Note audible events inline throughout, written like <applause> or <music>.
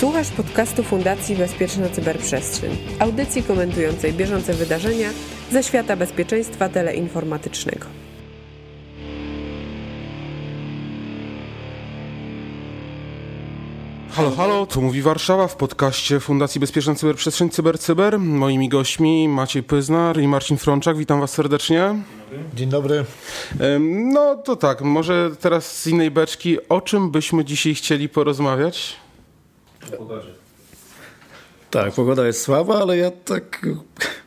Słuchasz podcastu Fundacji Bezpieczna Cyberprzestrzeń, audycji komentującej bieżące wydarzenia ze świata bezpieczeństwa teleinformatycznego. Halo, halo, tu mówi Warszawa w podcaście Fundacji Bezpieczna Cyberprzestrzeń CyberCyber. Cyber. Moimi gośćmi Maciej Pyznar i Marcin Frączak. Witam Was serdecznie. Dzień dobry. No to tak, może teraz z innej beczki. O czym byśmy dzisiaj chcieli porozmawiać? Pogodzie. Tak, pogoda jest słaba, ale ja tak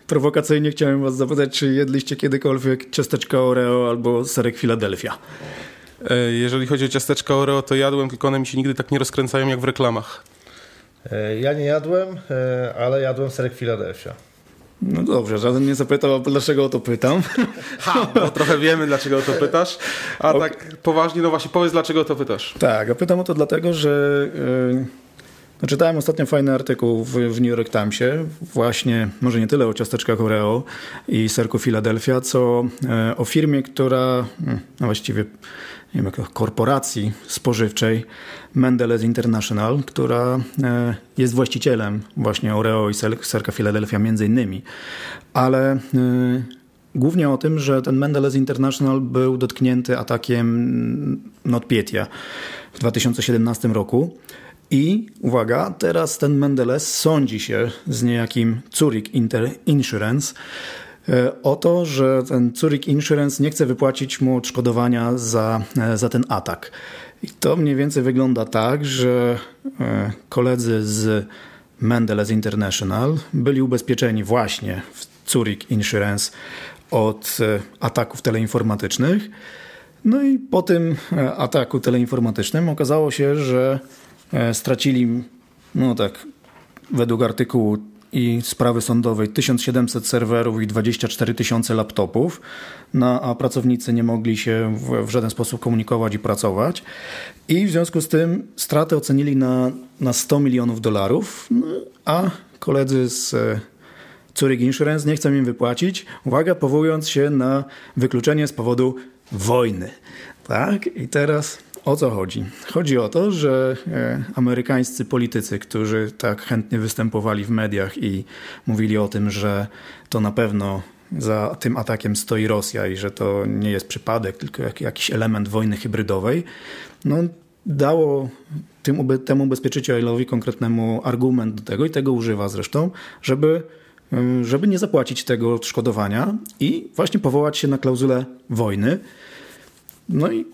prowokacyjnie chciałem Was zapytać, czy jedliście kiedykolwiek ciasteczka Oreo albo serek Philadelphia? E, jeżeli chodzi o ciasteczka Oreo, to jadłem, tylko one mi się nigdy tak nie rozkręcają jak w reklamach. E, ja nie jadłem, e, ale jadłem serek Philadelphia. No dobrze, żaden nie zapytał, dlaczego o to pytam. <laughs> Ha, bo trochę wiemy, dlaczego o to pytasz. A okay. tak poważnie, no właśnie, powiedz, dlaczego o to pytasz. Tak, a pytam o to dlatego, że yy, czytałem ostatnio fajny artykuł w, w, New York Timesie, właśnie, może nie tyle o ciasteczkach Oreo i serku Philadelphia, co yy, o firmie, która yy, no właściwie nie wiem, korporacji spożywczej Mendelez International, która e, jest właścicielem właśnie Oreo i serka Philadelphia między innymi. Ale e, głównie o tym, że ten Mendelez International był dotknięty atakiem NotPetya w 2017 roku. I uwaga, teraz ten Mendelez sądzi się z niejakim Zurich Inter Insurance E, o to, że ten Zurich Insurance nie chce wypłacić mu odszkodowania za, e, za ten atak. I to mniej więcej wygląda tak, że e, koledzy z Mendelez International byli ubezpieczeni właśnie w Zurich Insurance od ataków teleinformatycznych. No i po tym ataku teleinformatycznym okazało się, że stracili, no tak, według artykułu i sprawy sądowej 1700 serwerów i 24 tysiące laptopów, no, a pracownicy nie mogli się w, w, żaden sposób komunikować i pracować. I w związku z tym straty ocenili na, na 100 milionów dolarów, no, a koledzy z e, Zurich Insurance nie chcą im wypłacić, uwaga, powołując się na wykluczenie z powodu wojny. Tak? I teraz o co chodzi? Chodzi o to, że e, amerykańscy politycy, którzy tak chętnie występowali w mediach i mówili o tym, że to na pewno za tym atakiem stoi Rosja i że to nie jest przypadek, tylko jakiś element wojny hybrydowej, no, dało tym, temu ubezpieczycielowi konkretnemu argument do tego i tego używa zresztą, żeby, e, żeby nie zapłacić tego odszkodowania i właśnie powołać się na klauzulę wojny. No i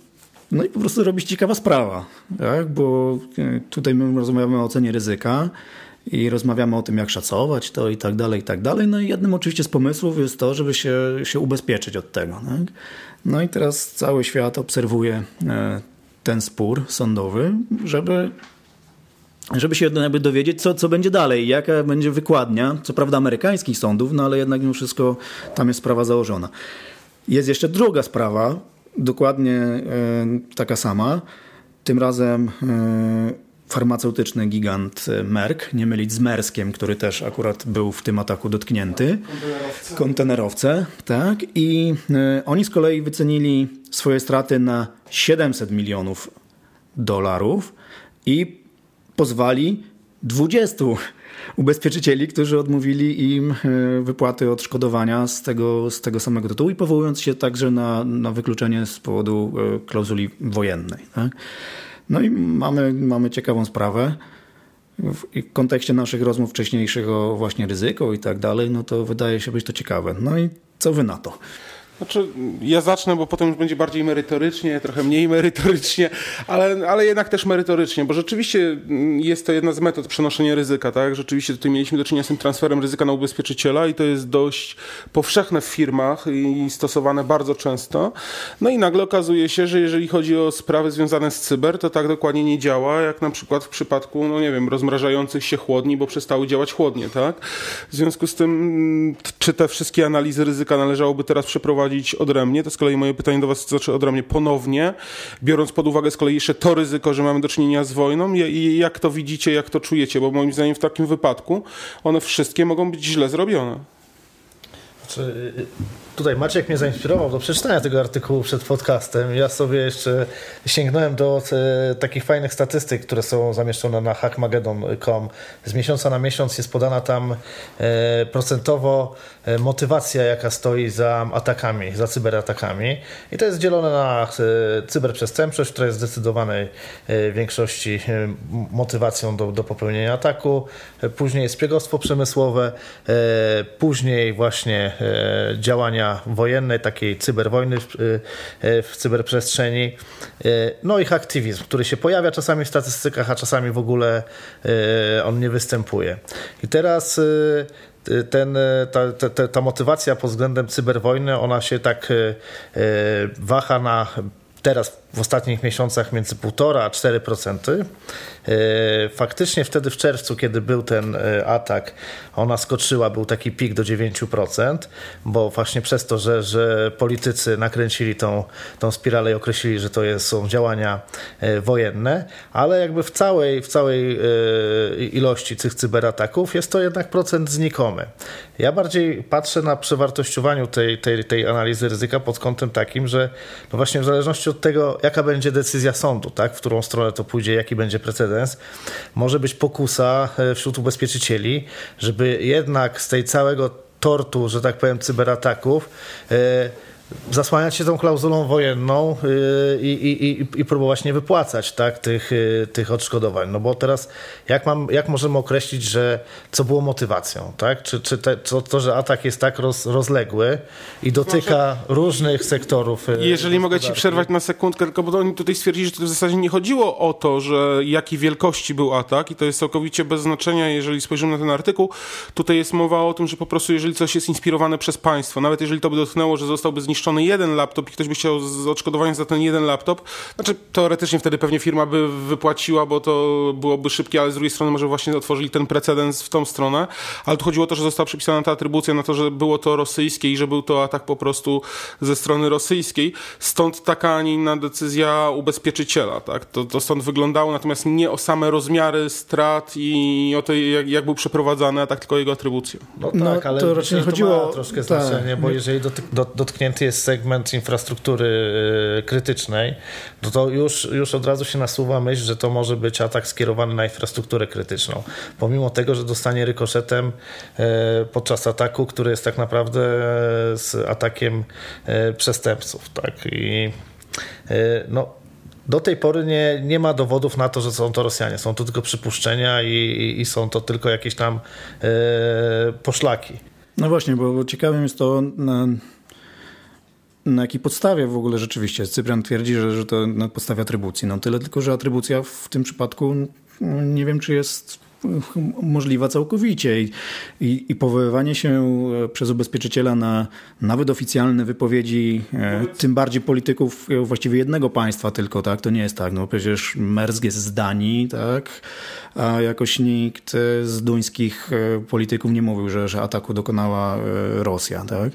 no i po prostu robi się ciekawa sprawa, tak? bo e, tutaj my rozmawiamy o ocenie ryzyka i rozmawiamy o tym, jak szacować to i tak dalej, i tak dalej. No i jednym oczywiście z pomysłów jest to, żeby się, się ubezpieczyć od tego. Tak? No i teraz cały świat obserwuje e, ten spór sądowy, żeby żeby się jakby dowiedzieć, co, co będzie dalej, jaka będzie wykładnia, co prawda amerykańskich sądów, no ale jednak mimo wszystko tam jest sprawa założona. Jest jeszcze druga sprawa, dokładnie e, taka sama. Tym razem e, farmaceutyczny gigant Merck, nie mylić z Merskiem, który też akurat był w tym ataku dotknięty. Kontenerowce. Kontenerowce, tak. I e, oni z kolei wycenili swoje straty na 700 milionów dolarów i pozwali 20 ubezpieczycieli, którzy odmówili im e, wypłaty odszkodowania z tego, z tego samego tytułu i powołując się także na, na wykluczenie z powodu e, klauzuli wojennej. Tak? No i mamy, mamy ciekawą sprawę. W kontekście naszych rozmów wcześniejszych o właśnie ryzyko i tak dalej, no to wydaje się być to ciekawe. No i co wy na to? Znaczy, ja zacznę, bo potem już będzie bardziej merytorycznie, trochę mniej merytorycznie, ale, ale jednak też merytorycznie, bo rzeczywiście jest to jedna z metod przenoszenia ryzyka, tak? Rzeczywiście tutaj mieliśmy do czynienia z tym transferem ryzyka na ubezpieczyciela i to jest dość powszechne w firmach i stosowane bardzo często. No i nagle okazuje się, że jeżeli chodzi o sprawy związane z cyber, to tak dokładnie nie działa, jak na przykład w przypadku, no nie wiem, rozmrażających się chłodni, bo przestały działać chłodnie, tak? W związku z tym, czy te wszystkie analizy ryzyka należałoby teraz przeprowadzić prowadzić odrębnie. To z kolei moje pytanie do Was, znaczy odrębnie ponownie, biorąc pod uwagę z kolei jeszcze to ryzyko, że mamy do czynienia z wojną i jak to widzicie, jak to czujecie, bo moim zdaniem w takim wypadku one wszystkie mogą być źle zrobione. Znaczy, tutaj Maciek mnie zainspirował do przeczytania tego artykułu przed podcastem. Ja sobie jeszcze sięgnąłem do e, takich fajnych statystyk, które są zamieszczone na hackmageddon.com. Z miesiąca na miesiąc jest podana tam e, procentowo e, motywacja, jaka stoi za atakami, za cyberatakami. I to jest dzielone na e, cyberprzestępczość, która jest zdecydowanej e, większości e, motywacją do, do popełnienia ataku. Później jest szpiegostwo przemysłowe, później właśnie działania wojenne, takiej cyberwojny w, w cyberprzestrzeni. No i haktywizm, który się pojawia czasami w statystykach, a czasami w ogóle on nie występuje. I teraz ten, ta, ta, ta motywacja pod względem cyberwojny, ona się tak waha na teraz w ostatnich miesiącach między 1,5 a 4%. E, faktycznie wtedy w czerwcu, kiedy był ten e, atak, ona skoczyła, był taki pik do 9%, bo właśnie przez to, że, że politycy nakręcili tą, tą spiralę i określili, że to jest, są działania e, wojenne, ale jakby w całej, w całej ilości tych cyberataków jest to jednak procent znikomy. Ja bardziej patrzę na przewartościowaniu tej, tej, tej analizy ryzyka pod kątem takim, że no właśnie w zależności od tego, jaka będzie decyzja sądu, tak, w którą stronę to pójdzie, jaki będzie precedens, może być pokusa e, wśród ubezpieczycieli, żeby jednak z tej całego tortu, że tak powiem, cyberataków, yy, zasłaniać się tą klauzulą wojenną y, i, i, i, próbować nie wypłacać tak, tych, y, tych odszkodowań. No bo teraz jak, mam, jak możemy określić, że co było motywacją? Tak? Czy, czy te, to, to, że atak jest tak roz, rozległy i dotyka różnych sektorów. Y, Jeżeli mogę ci przerwać na sekundkę, tylko bo oni tutaj stwierdzili, że to w zasadzie nie chodziło o to, że jakiej wielkości był atak i to jest całkowicie bez znaczenia, jeżeli spojrzymy na ten artykuł. Tutaj jest mowa o tym, że po prostu jeżeli coś jest inspirowane przez państwo, nawet jeżeli to by dotknęło, że zostałby zniszczony zniszczony jeden laptop i ktoś by chciał z odszkodowaniem za ten jeden laptop, znaczy teoretycznie wtedy pewnie firma by wypłaciła, bo to byłoby szybkie, ale z drugiej strony może właśnie otworzyli ten precedens w tą stronę, ale tu chodziło o to, że została przypisana ta atrybucja na to, że było to rosyjskie i że był to atak po prostu ze strony rosyjskiej, stąd taka, a nie inna decyzja ubezpieczyciela, tak? To, to stąd wyglądało, natomiast nie o same rozmiary strat i o to, jak, jak był przeprowadzany atak, tylko o jego atrybucję. No tak, no, ale to raczej chodziło... troszkę tak. znaczenie, bo jeżeli dotknięty jest segment infrastruktury y, krytycznej, no to już, już od razu się nasuwa myśl, że to może być atak skierowany na infrastrukturę krytyczną. Pomimo tego, że dostanie rykoszetem y, podczas ataku, który jest tak naprawdę z atakiem y, przestępców. Tak? I no, do tej pory nie, nie ma dowodów na to, że są to Rosjanie. Są to tylko przypuszczenia i, i, i są to tylko jakieś tam poszlaki. No właśnie, bo ciekawym jest to, na jakiej podstawie w ogóle rzeczywiście Cyprian twierdzi, że, że to na podstawie atrybucji. No tyle tylko, że atrybucja w tym przypadku no, nie wiem, czy jest możliwa całkowicie I, i, i powoływanie się e, przez ubezpieczyciela na nawet oficjalne wypowiedzi, e, tym bardziej polityków e, właściwie jednego państwa tylko, tak? To nie jest tak, no przecież Mersk jest z Danii, tak? A jakoś nikt z duńskich polityków nie mówił, że, że ataku dokonała Rosja, tak?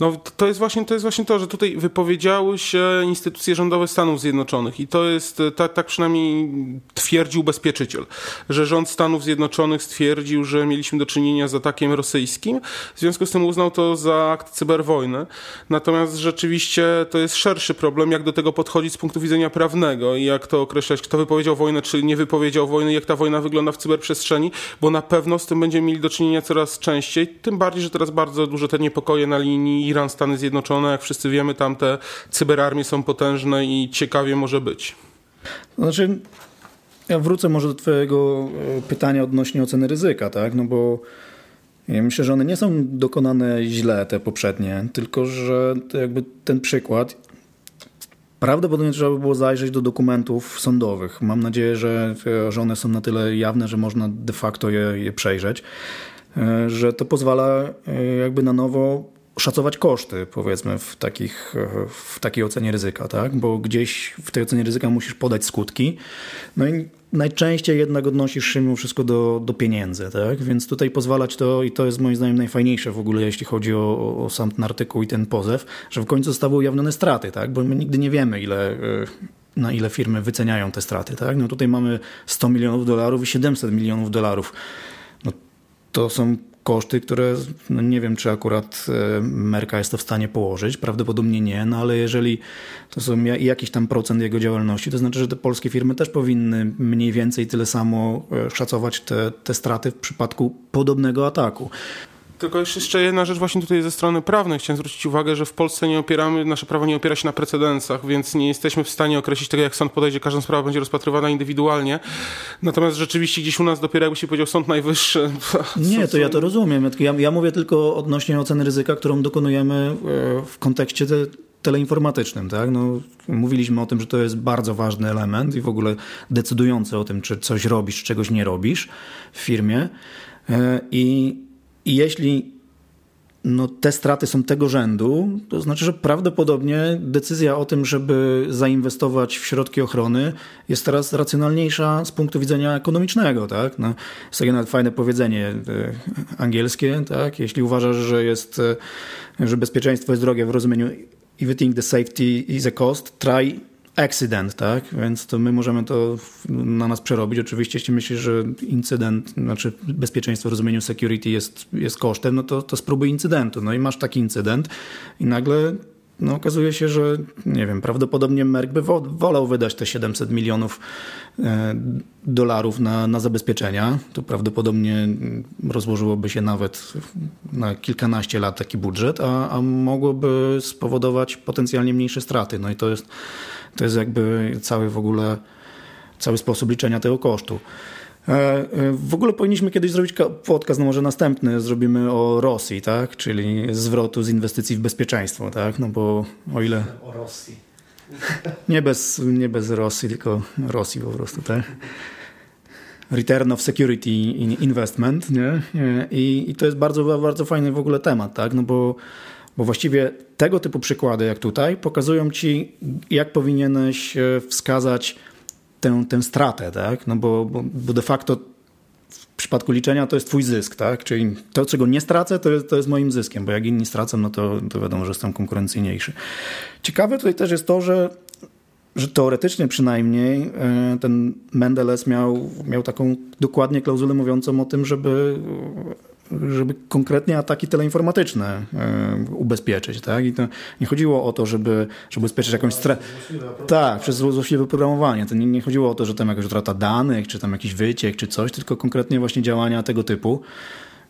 No to jest, właśnie, to jest właśnie to, że tutaj wypowiedziały się instytucje rządowe Stanów Zjednoczonych i to jest, tak, tak przynajmniej twierdził bezpieczyciel, że rząd Stanów Zjednoczonych stwierdził, że mieliśmy do czynienia z atakiem rosyjskim, w związku z tym uznał to za akt cyberwojny. Natomiast rzeczywiście to jest szerszy problem, jak do tego podchodzić z punktu widzenia prawnego i jak to określać, kto wypowiedział wojnę, czy nie wypowiedział wojny, jak ta wojna wygląda w cyberprzestrzeni, bo na pewno z tym będziemy mieli do czynienia coraz częściej, tym bardziej, że teraz bardzo duże te niepokoje na linii Iran, Stany Zjednoczone, jak wszyscy wiemy, tam te cyberarmie są potężne i ciekawie może być. Znaczy, ja wrócę może do Twojego e, pytania odnośnie oceny ryzyka, tak? No bo ja myślę, że one nie są dokonane źle, te poprzednie, tylko że jakby ten przykład. Prawdopodobnie trzeba by było zajrzeć do dokumentów sądowych. Mam nadzieję, że, że one są na tyle jawne, że można de facto je, je przejrzeć, e, że to pozwala e, jakby na nowo szacować koszty, powiedzmy, w, takich, w takiej ocenie ryzyka, tak? Bo gdzieś w tej ocenie ryzyka musisz podać skutki. No i najczęściej jednak odnosisz się mimo wszystko do, do pieniędzy, tak? Więc tutaj pozwalać to, i to jest moim zdaniem najfajniejsze w ogóle, jeśli chodzi o, o sam ten artykuł i ten pozew, że w końcu zostały ujawnione straty, tak? Bo my nigdy nie wiemy, ile e, na ile firmy wyceniają te straty. Tak? No tutaj mamy 100 milionów dolarów i 700 milionów dolarów. No to są koszty, które no nie wiem, czy akurat e, Merka jest to w stanie położyć. Prawdopodobnie nie, no ale jeżeli to są jakiś tam procent jego działalności, to znaczy, że te polskie firmy też powinny mniej więcej tyle samo e, szacować te, te straty w przypadku podobnego ataku. Tylko jeszcze jedna rzecz właśnie tutaj ze strony prawnej. Chciałem zwrócić uwagę, że w Polsce nie opieramy, nasze prawo nie opiera się na precedensach, więc nie jesteśmy w stanie określić tego, jak sąd podejdzie. Każda sprawa będzie rozpatrywana indywidualnie. Natomiast rzeczywiście gdzieś u nas dopiero jakby się powiedział Sąd Najwyższy. <laughs> Nie, to ja to rozumiem. Ja, ja mówię tylko odnośnie oceny ryzyka, którą dokonujemy e, w kontekście te, teleinformatycznym. Tak? No, mówiliśmy o tym, że to jest bardzo ważny element i w ogóle decydujący o tym, czy coś robisz, czegoś nie robisz w firmie. E, I i jeśli no, te straty są tego rzędu, to znaczy, że prawdopodobnie decyzja o tym, żeby zainwestować w środki ochrony jest teraz racjonalniejsza z punktu widzenia ekonomicznego. Tak? No, jest takie nawet fajne powiedzenie e, angielskie. Tak? Jeśli uważasz, że, jest, e, że bezpieczeństwo jest drogie w rozumieniu think the safety is a cost, try accident, tak? Więc to my możemy to na nas przerobić. Oczywiście, jeśli myślisz, że incydent, znaczy bezpieczeństwo w rozumieniu security jest, jest kosztem, no to, to spróbuj incydentu. No i masz taki incydent i nagle no, okazuje się, że nie wiem, prawdopodobnie Merck by wolał wydać te 700 milionów e, dolarów na, na zabezpieczenia. To prawdopodobnie rozłożyłoby się nawet na kilkanaście lat taki budżet, a, a mogłoby spowodować potencjalnie mniejsze straty. No i to jest to jest jakby cały w ogóle, cały sposób liczenia tego kosztu. E, e, w ogóle powinniśmy kiedyś zrobić podcast, no może następny, zrobimy o Rosji, tak? Czyli zwrotu z inwestycji w bezpieczeństwo, tak? No bo o ile... O Rosji. <laughs> Nie bez, nie bez Rosji, tylko Rosji po prostu, tak? Return of Security Investment, nie? I, I, to jest bardzo, bardzo fajny w ogóle temat, tak? No bo bo właściwie tego typu przykłady, jak tutaj, pokazują ci, jak powinieneś e, wskazać tę, tę stratę, tak? No bo, bo, bo de facto w przypadku liczenia to jest twój zysk, tak? Czyli to, czego nie stracę, to jest, to jest moim zyskiem, bo jak inni stracą, no to, to wiadomo, że jestem konkurencyjniejszy. Ciekawe tutaj też jest to, że że teoretycznie przynajmniej e, ten Mendeles miał, miał taką dokładnie klauzulę mówiącą o tym, żeby żeby konkretnie ataki teleinformatyczne e, ubezpieczyć. Tak? I to nie chodziło o to, żeby, żeby ubezpieczyć jakąś stratę. Tak, przez złośliwe programowanie. To nie, nie chodziło o to, że tam jakaś utrata danych, czy tam jakiś wyciek, czy coś, tylko konkretnie właśnie działania tego typu.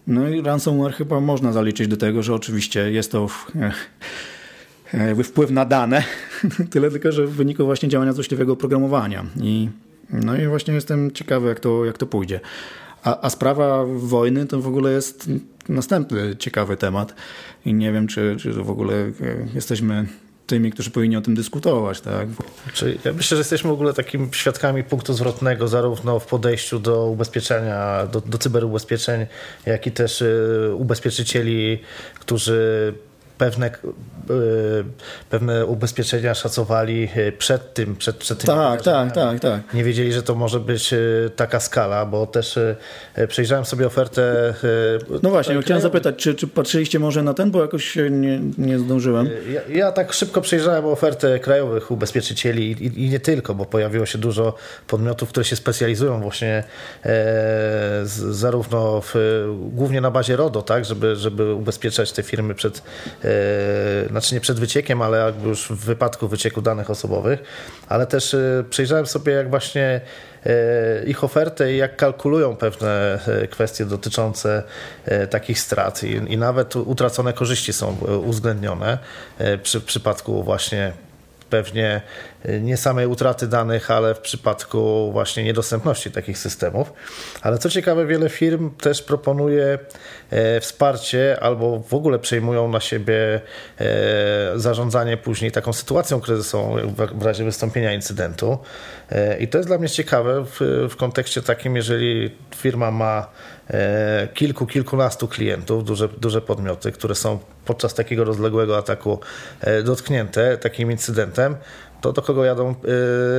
No i ransomware chyba można zaliczyć do tego, że oczywiście jest to e, wpływ na dane, <laughs> tyle tylko, że w wyniku właśnie działania złośliwego oprogramowania. I, no i właśnie jestem ciekawy, jak to, jak to pójdzie. A, a sprawa wojny to w ogóle jest następny ciekawy temat i nie wiem, czy, czy w ogóle e, jesteśmy tymi, którzy powinni o tym dyskutować. Tak? Ja myślę, że jesteśmy w ogóle takimi świadkami punktu zwrotnego zarówno w podejściu do ubezpieczenia, do, do cyberubezpieczeń, jak i też e, ubezpieczycieli, którzy pewne, e, pewne ubezpieczenia szacowali e, przed tym, przed, przed tym. Tak, tak, tak, tak. Nie wiedzieli, że to może być e, taka skala, bo też przejrzałem sobie ofertę. No właśnie, ja chciałem zapytać, czy, czy patrzyliście może na ten, bo jakoś nie, nie zdążyłem. Ja, ja tak szybko przejrzałem ofertę krajowych ubezpieczycieli i, i, nie tylko, bo pojawiło się dużo podmiotów, które się specjalizują właśnie e, zarówno w, głównie na bazie RODO, tak, żeby, żeby ubezpieczać te firmy przed znaczy nie przed wyciekiem, ale jakby już w wypadku wycieku danych osobowych, ale też e, przejrzałem sobie jak właśnie e, ich ofertę i jak kalkulują pewne kwestie dotyczące takich strat. I, i nawet utracone korzyści są uwzględnione przy w przypadku właśnie pewnie y, nie samej utraty danych, ale w przypadku właśnie niedostępności takich systemów. Ale co ciekawe, wiele firm też proponuje e, wsparcie albo w ogóle przejmują na siebie e, zarządzanie później taką sytuacją kryzysową w razie wystąpienia incydentu. E, I to jest dla mnie ciekawe w, w kontekście takim, jeżeli firma ma kilku, kilkunastu klientów, duże, duże podmioty, które są podczas takiego rozległego ataku dotknięte takim incydentem, to do kogo jadą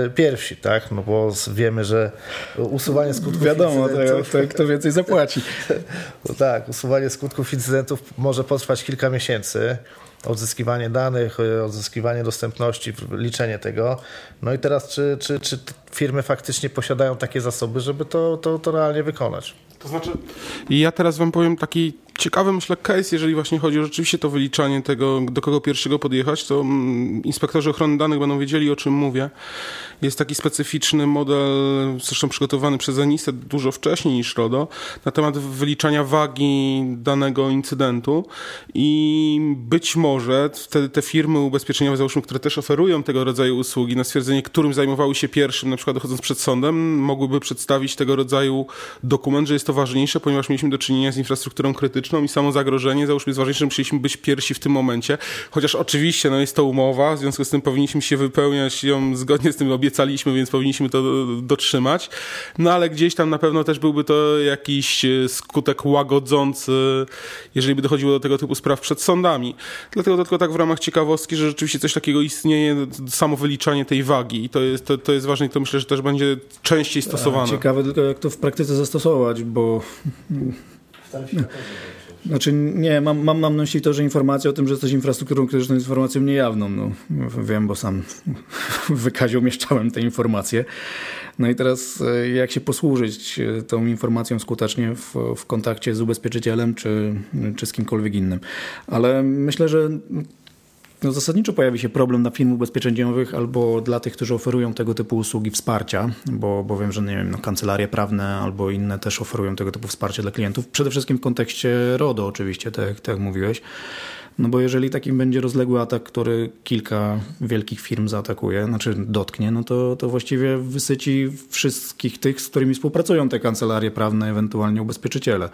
yy, pierwsi, tak? No bo wiemy, że usuwanie skutków Wiadomo, incydentów... to, kto więcej zapłaci. <laughs> no tak, usuwanie skutków incydentów może potrwać kilka miesięcy. Odzyskiwanie danych, y, odzyskiwanie dostępności, liczenie tego. No i teraz, czy, czy, czy firmy faktycznie posiadają takie zasoby, żeby to, to, to realnie wykonać? To znaczy, ja teraz wam powiem taki ciekawy, myślę, case, jeżeli właśnie chodzi o rzeczywiście to wyliczanie tego, do kogo pierwszego podjechać, to mm, inspektorzy ochrony danych będą wiedzieli, o czym mówię. Jest taki specyficzny model, zresztą przygotowany przez Anisę dużo wcześniej niż RODO, na temat wyliczania wagi danego incydentu i być może wtedy te firmy ubezpieczeniowe, załóżmy, które też oferują tego rodzaju usługi, na stwierdzenie, którym zajmowały się pierwszym, na przykład dochodząc przed sądem, mogłyby przedstawić tego rodzaju dokument, że jest to ważniejsze, ponieważ mieliśmy do czynienia z infrastrukturą krytyczną i samo zagrożenie, załóżmy, jest ważniejsze, że musieliśmy być pierwsi w tym momencie, chociaż oczywiście no, jest to umowa, w związku z tym powinniśmy się wypełniać ją zgodnie z tym obiecaliśmy, więc powinniśmy to dotrzymać, no ale gdzieś tam na pewno też byłby to jakiś e, skutek łagodzący, jeżeli by dochodziło do tego typu spraw przed sądami. Dlatego to tylko tak w ramach ciekawostki, że rzeczywiście coś takiego istnieje, samo wyliczanie tej wagi i to jest, to, to jest ważne i to myślę, że też będzie częściej stosowane. Ciekawe tylko jak to w praktyce zastosować, bo... Znaczy nie, mam, mam na myśli to, że informacja o tym, że jesteś infrastrukturą krytyczną jest informacją niejawną. No, wiem, bo sam <laughs> w wykazie umieszczałem te informacje. No i teraz e, jak się posłużyć e, tą informacją skutecznie w, w kontakcie z ubezpieczycielem czy, czy z kimkolwiek innym. Ale myślę, że no zasadniczo pojawi się problem dla firm ubezpieczeniowych albo dla tych, którzy oferują tego typu usługi wsparcia, bo, bo wiem, że nie wiem, no, kancelarie prawne albo inne też oferują tego typu wsparcie dla klientów. Przede wszystkim w kontekście RODO oczywiście, tak, tak jak mówiłeś. No bo jeżeli takim będzie rozległy atak, który kilka wielkich firm zaatakuje, znaczy dotknie, no to, to właściwie wysyci wszystkich tych, z którymi współpracują te kancelarie prawne, ewentualnie ubezpieczyciele.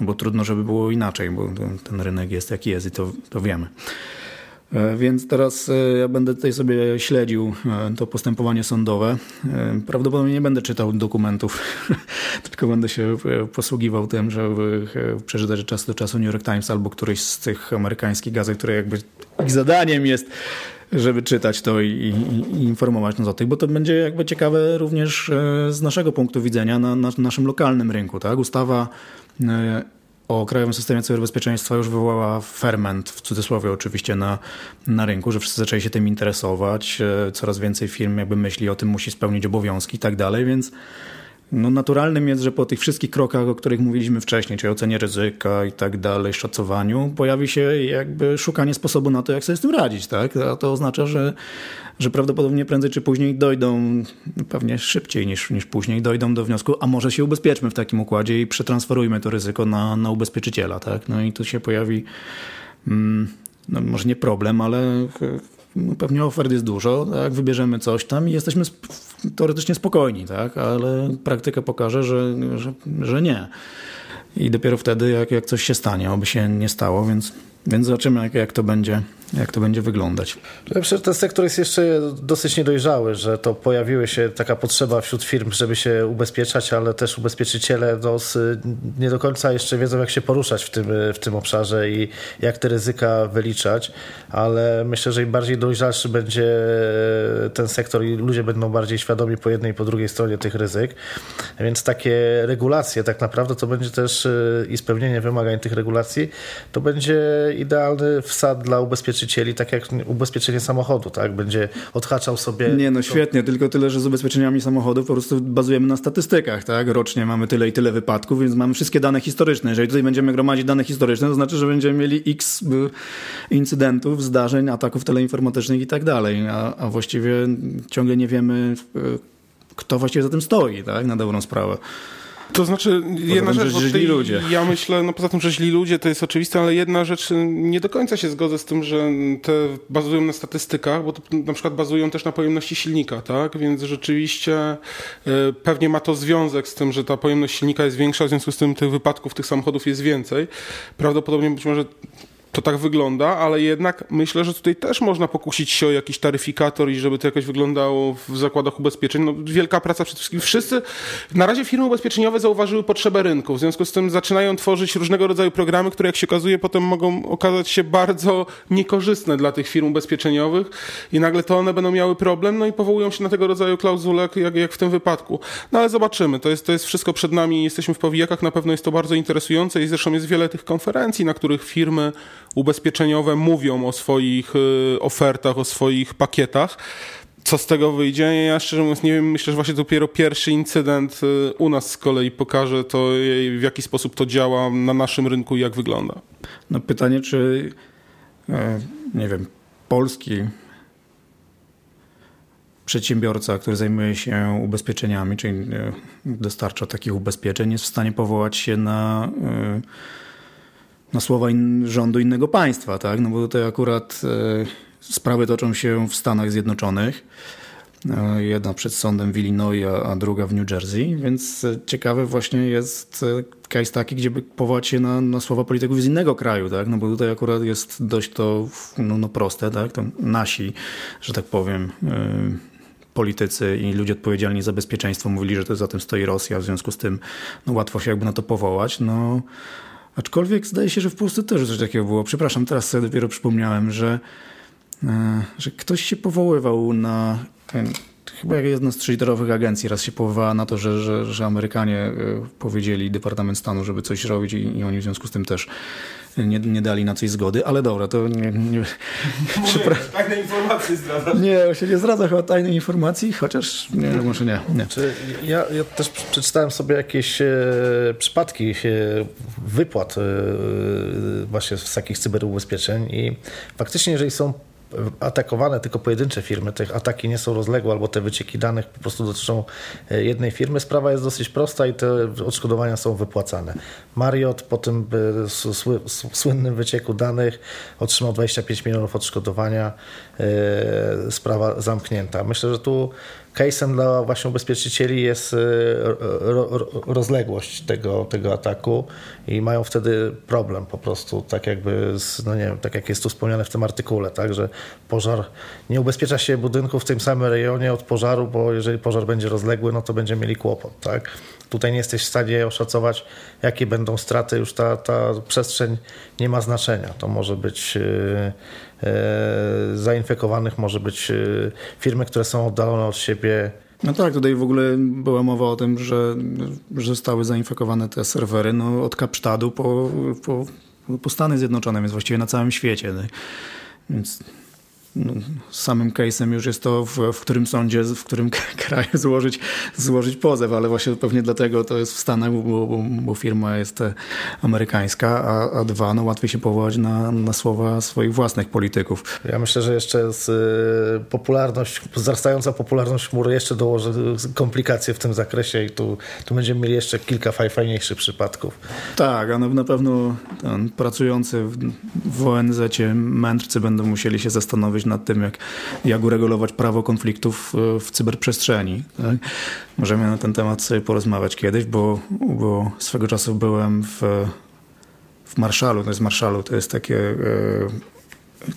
No bo trudno, żeby było inaczej, bo ten rynek jest jaki jest i to, to wiemy. E, więc teraz e, ja będę tutaj sobie śledził e, to postępowanie sądowe. Prawdopodobnie nie będę czytał dokumentów, <laughs> tylko będę się posługiwał tym, żeby przeczytać od czasu do czasu New York Times albo któryś z tych amerykańskich gazet, które jakby ich zadaniem jest żeby czytać to i, i, i, informować nas o tych, bo to będzie jakby ciekawe również z naszego punktu widzenia na, na naszym lokalnym rynku. Tak? Ustawa o Krajowym Systemie Cyberbezpieczeństwa już wywołała ferment, w cudzysłowie oczywiście, na, na rynku, że wszyscy zaczęli się tym interesować. E, coraz więcej firm jakby myśli o tym, musi spełnić obowiązki i tak dalej, więc no naturalnym jest, że po tych wszystkich krokach, o których mówiliśmy wcześniej, czyli ocenie ryzyka i tak dalej, szacowaniu, pojawi się jakby szukanie sposobu na to, jak sobie z tym radzić. Tak? A to oznacza, że, że prawdopodobnie prędzej czy później dojdą, pewnie szybciej niż, niż później, dojdą do wniosku, a może się ubezpieczmy w takim układzie i przetransferujmy to ryzyko na, na ubezpieczyciela. Tak? No i tu się pojawi, mm, no może nie problem, ale pewnie ofert jest dużo, tak? wybierzemy coś tam i jesteśmy teoretycznie spokojni, tak? ale praktyka pokaże, że, że, że nie. I dopiero wtedy, jak, jak coś się stanie, oby się nie stało, więc, więc zobaczymy, jak, jak to będzie jak to będzie wyglądać. Myślę, że ten sektor jest jeszcze dosyć niedojrzały, że to pojawiły się taka potrzeba wśród firm, żeby się ubezpieczać, ale też ubezpieczyciele no, nie do końca jeszcze wiedzą, jak się poruszać w tym, w tym obszarze i jak te ryzyka wyliczać, ale myślę, że im bardziej dojrzalszy będzie ten sektor i ludzie będą bardziej świadomi po jednej i po drugiej stronie tych ryzyk, więc takie regulacje tak naprawdę to będzie też i spełnienie wymagań tych regulacji, to będzie idealny wsad dla ubezpieczycieli ubezpieczycieli, tak jak ubezpieczenie samochodu, tak? Będzie odhaczał sobie... Nie, no świetnie, tylko tyle, że z ubezpieczeniami samochodów po prostu bazujemy na statystykach, tak? Rocznie mamy tyle i tyle wypadków, więc mamy wszystkie dane historyczne. Jeżeli tutaj będziemy gromadzić dane historyczne, to znaczy, że będziemy mieli x y, incydentów, zdarzeń, ataków teleinformatycznych i tak dalej, a, a właściwie ciągle nie wiemy, y, kto właściwie za tym stoi, tak? Na dobrą sprawę. To znaczy, jedna rzecz, że źli ludzie. Ja myślę, no poza tym, że źli ludzie to jest oczywiste, ale jedna rzecz, nie do końca się zgodzę z tym, że te bazują na statystykach, bo to na przykład bazują też na pojemności silnika, tak? Więc rzeczywiście y, pewnie ma to związek z tym, że ta pojemność silnika jest większa, w związku z tym tych wypadków tych samochodów jest więcej. Prawdopodobnie być może to tak wygląda, ale jednak myślę, że tutaj też można pokusić się o jakiś taryfikator i żeby to jakoś wyglądało w zakładach ubezpieczeń. No, wielka praca przede wszystkim. Wszyscy, na razie firmy ubezpieczeniowe zauważyły potrzebę rynku, w związku z tym zaczynają tworzyć różnego rodzaju programy, które jak się okazuje potem mogą okazać się bardzo niekorzystne dla tych firm ubezpieczeniowych i nagle to one będą miały problem, no i powołują się na tego rodzaju klauzule, jak, jak w tym wypadku. No ale zobaczymy, to jest, to jest wszystko przed nami, jesteśmy w powijakach, na pewno jest to bardzo interesujące i zresztą jest wiele tych konferencji, na których firmy ubezpieczeniowe mówią o swoich y, ofertach, o swoich pakietach. co z tego wyjdzie. Ja szczerze mówiąc nie wiem, myślę, że właśnie dopiero pierwszy incydent y, u nas z kolei pokaże to, w jaki sposób to działa na naszym rynku i jak wygląda. No pytanie, czy e, nie wiem, polski przedsiębiorca, który zajmuje się ubezpieczeniami, czyli e, dostarcza takich ubezpieczeń, jest w stanie powołać się na, e, na słowa in, rządu innego państwa, tak? No bo tutaj akurat sprawy toczą się w Stanach Zjednoczonych. Jedna przed sądem w Illinois, a druga w New Jersey, więc ciekawy właśnie jest case taki, gdzie by powołać się na, na słowa polityków z innego kraju, tak? No bo tutaj akurat jest dość to no, no proste, tak? To nasi, że tak powiem, politycy i ludzie odpowiedzialni za bezpieczeństwo mówili, że to za tym stoi Rosja, w związku z tym no, łatwo się jakby na to powołać. No, aczkolwiek zdaje się, że w Polsce też coś takiego było. Przepraszam, teraz sobie dopiero przypomniałem, że, yy, że ktoś się powoływał na chyba jedna z trzyliterowych agencji raz się powołała na to, że, że, że Amerykanie e, powiedzieli Departament Stanu, żeby coś robić i, i oni w związku z tym też nie, nie dali na coś zgody, ale dobra, to nie... nie <laughs> Mówię, tajne informacje zdradzasz. Nie, się nie zdradza chyba tajnej informacji, chociaż nie, może nie. nie. Ja, ja też przeczytałem sobie jakieś e, przypadki e, wypłat e, właśnie z takich cyberubezpieczeń i faktycznie jeżeli są atakowane tylko pojedyncze firmy, te ataki nie są rozległe albo te wycieki danych po prostu dotyczą e, jednej firmy. Sprawa jest dosyć prosta i te odszkodowania są wypłacane. Marriott po tym e, słynnym wycieku danych otrzymał 25 milionów odszkodowania, e, sprawa zamknięta. Myślę, że tu case'em dla właśnie ubezpieczycieli jest rozległość tego, tego ataku i mają wtedy problem po prostu, tak jakby, z, no nie wiem, tak jak jest tu wspomniane w tym artykule, tak, że pożar, nie ubezpiecza się budynku w tym samym rejonie od pożaru, bo jeżeli pożar będzie rozległy, no to będziemy mieli kłopot, tak. Tutaj nie jesteś w stanie oszacować, jakie będą straty, już ta, ta przestrzeń nie ma znaczenia. To może być yy, yy, zainfekowanych, może być yy, firmy, które są oddalone od siebie no tak, tutaj w ogóle była mowa o tym, że, że zostały zainfekowane te serwery no, od Kapsztadu po, po, po Stany Zjednoczone, więc właściwie na całym świecie. No. Więc no, samym case'em już jest to, w, w, którym sądzie, w którym <laughs> kraju złożyć, złożyć pozew, ale właśnie pewnie dlatego to jest w Stanach, bo, bo, bo firma jest e, amerykańska, a, a dwa, no łatwiej się powołać na, na słowa swoich własnych polityków. Ja myślę, że jeszcze z y, popularność, wzrastająca popularność chmury jeszcze dołoży komplikacje w tym zakresie i tu, tu będziemy mieli jeszcze kilka fajniejszych przypadków. Tak, a na pewno ten, pracujący w, w ONZ-cie mędrcy będą musieli się zastanowić, nad tym, jak, jak uregulować prawo konfliktów e, w cyberprzestrzeni. Tak? Możemy na ten temat sobie porozmawiać kiedyś, bo, bo swego czasu byłem w, w Marszalu, to jest Marszalu, to jest takie e,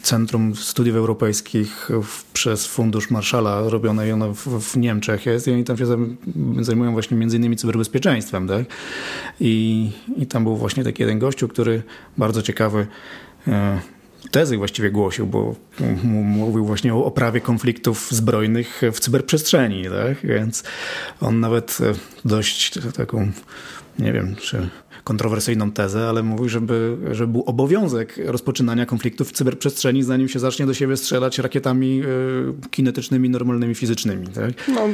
Centrum Studiów Europejskich przez Fundusz Marszala robione ono w, w, Niemczech jest i oni tam się zajmują właśnie między innymi cyberbezpieczeństwem. Tak? I, I tam był właśnie taki jeden gościu, który bardzo ciekawy e, tezy właściwie głosił, bo mówił właśnie o oprawie konfliktów zbrojnych w cyberprzestrzeni, tak? więc on nawet e, dość taką, nie wiem, czy kontrowersyjną tezę, ale mówił, żeby, żeby był obowiązek rozpoczynania konfliktów w cyberprzestrzeni, zanim się zacznie do siebie strzelać rakietami e, kinetycznymi, normalnymi, fizycznymi. Tak? No,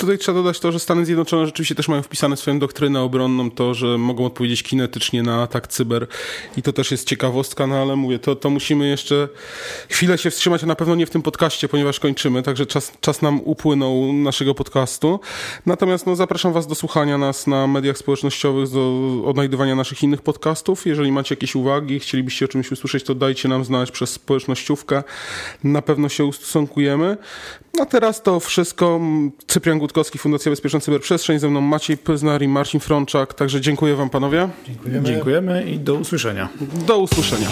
Tutaj trzeba dodać to, że Stany Zjednoczone rzeczywiście też mają wpisane swoją doktrynę obronną to, że mogą odpowiedzieć kinetycznie na atak cyber i to też jest ciekawostka, no ale mówię, to, to musimy jeszcze chwilę się wstrzymać, a na pewno nie w tym podcaście, ponieważ kończymy, także czas, czas nam upłynął naszego podcastu. Natomiast no, zapraszam Was do słuchania nas na mediach społecznościowych, do odnajdywania naszych innych podcastów. Jeżeli macie jakieś uwagi, chcielibyście o czymś usłyszeć, to dajcie nam znać przez społecznościówkę. Na pewno się ustosunkujemy. A teraz to wszystko. Cyprian Gutkowski, Fundacja Bezpieczna Cyberprzestrzeń, ze mną Maciej Pyznar i Marcin Frączak. Także dziękuję Wam panowie. Dziękujemy. Dziękujemy i do usłyszenia. Do usłyszenia.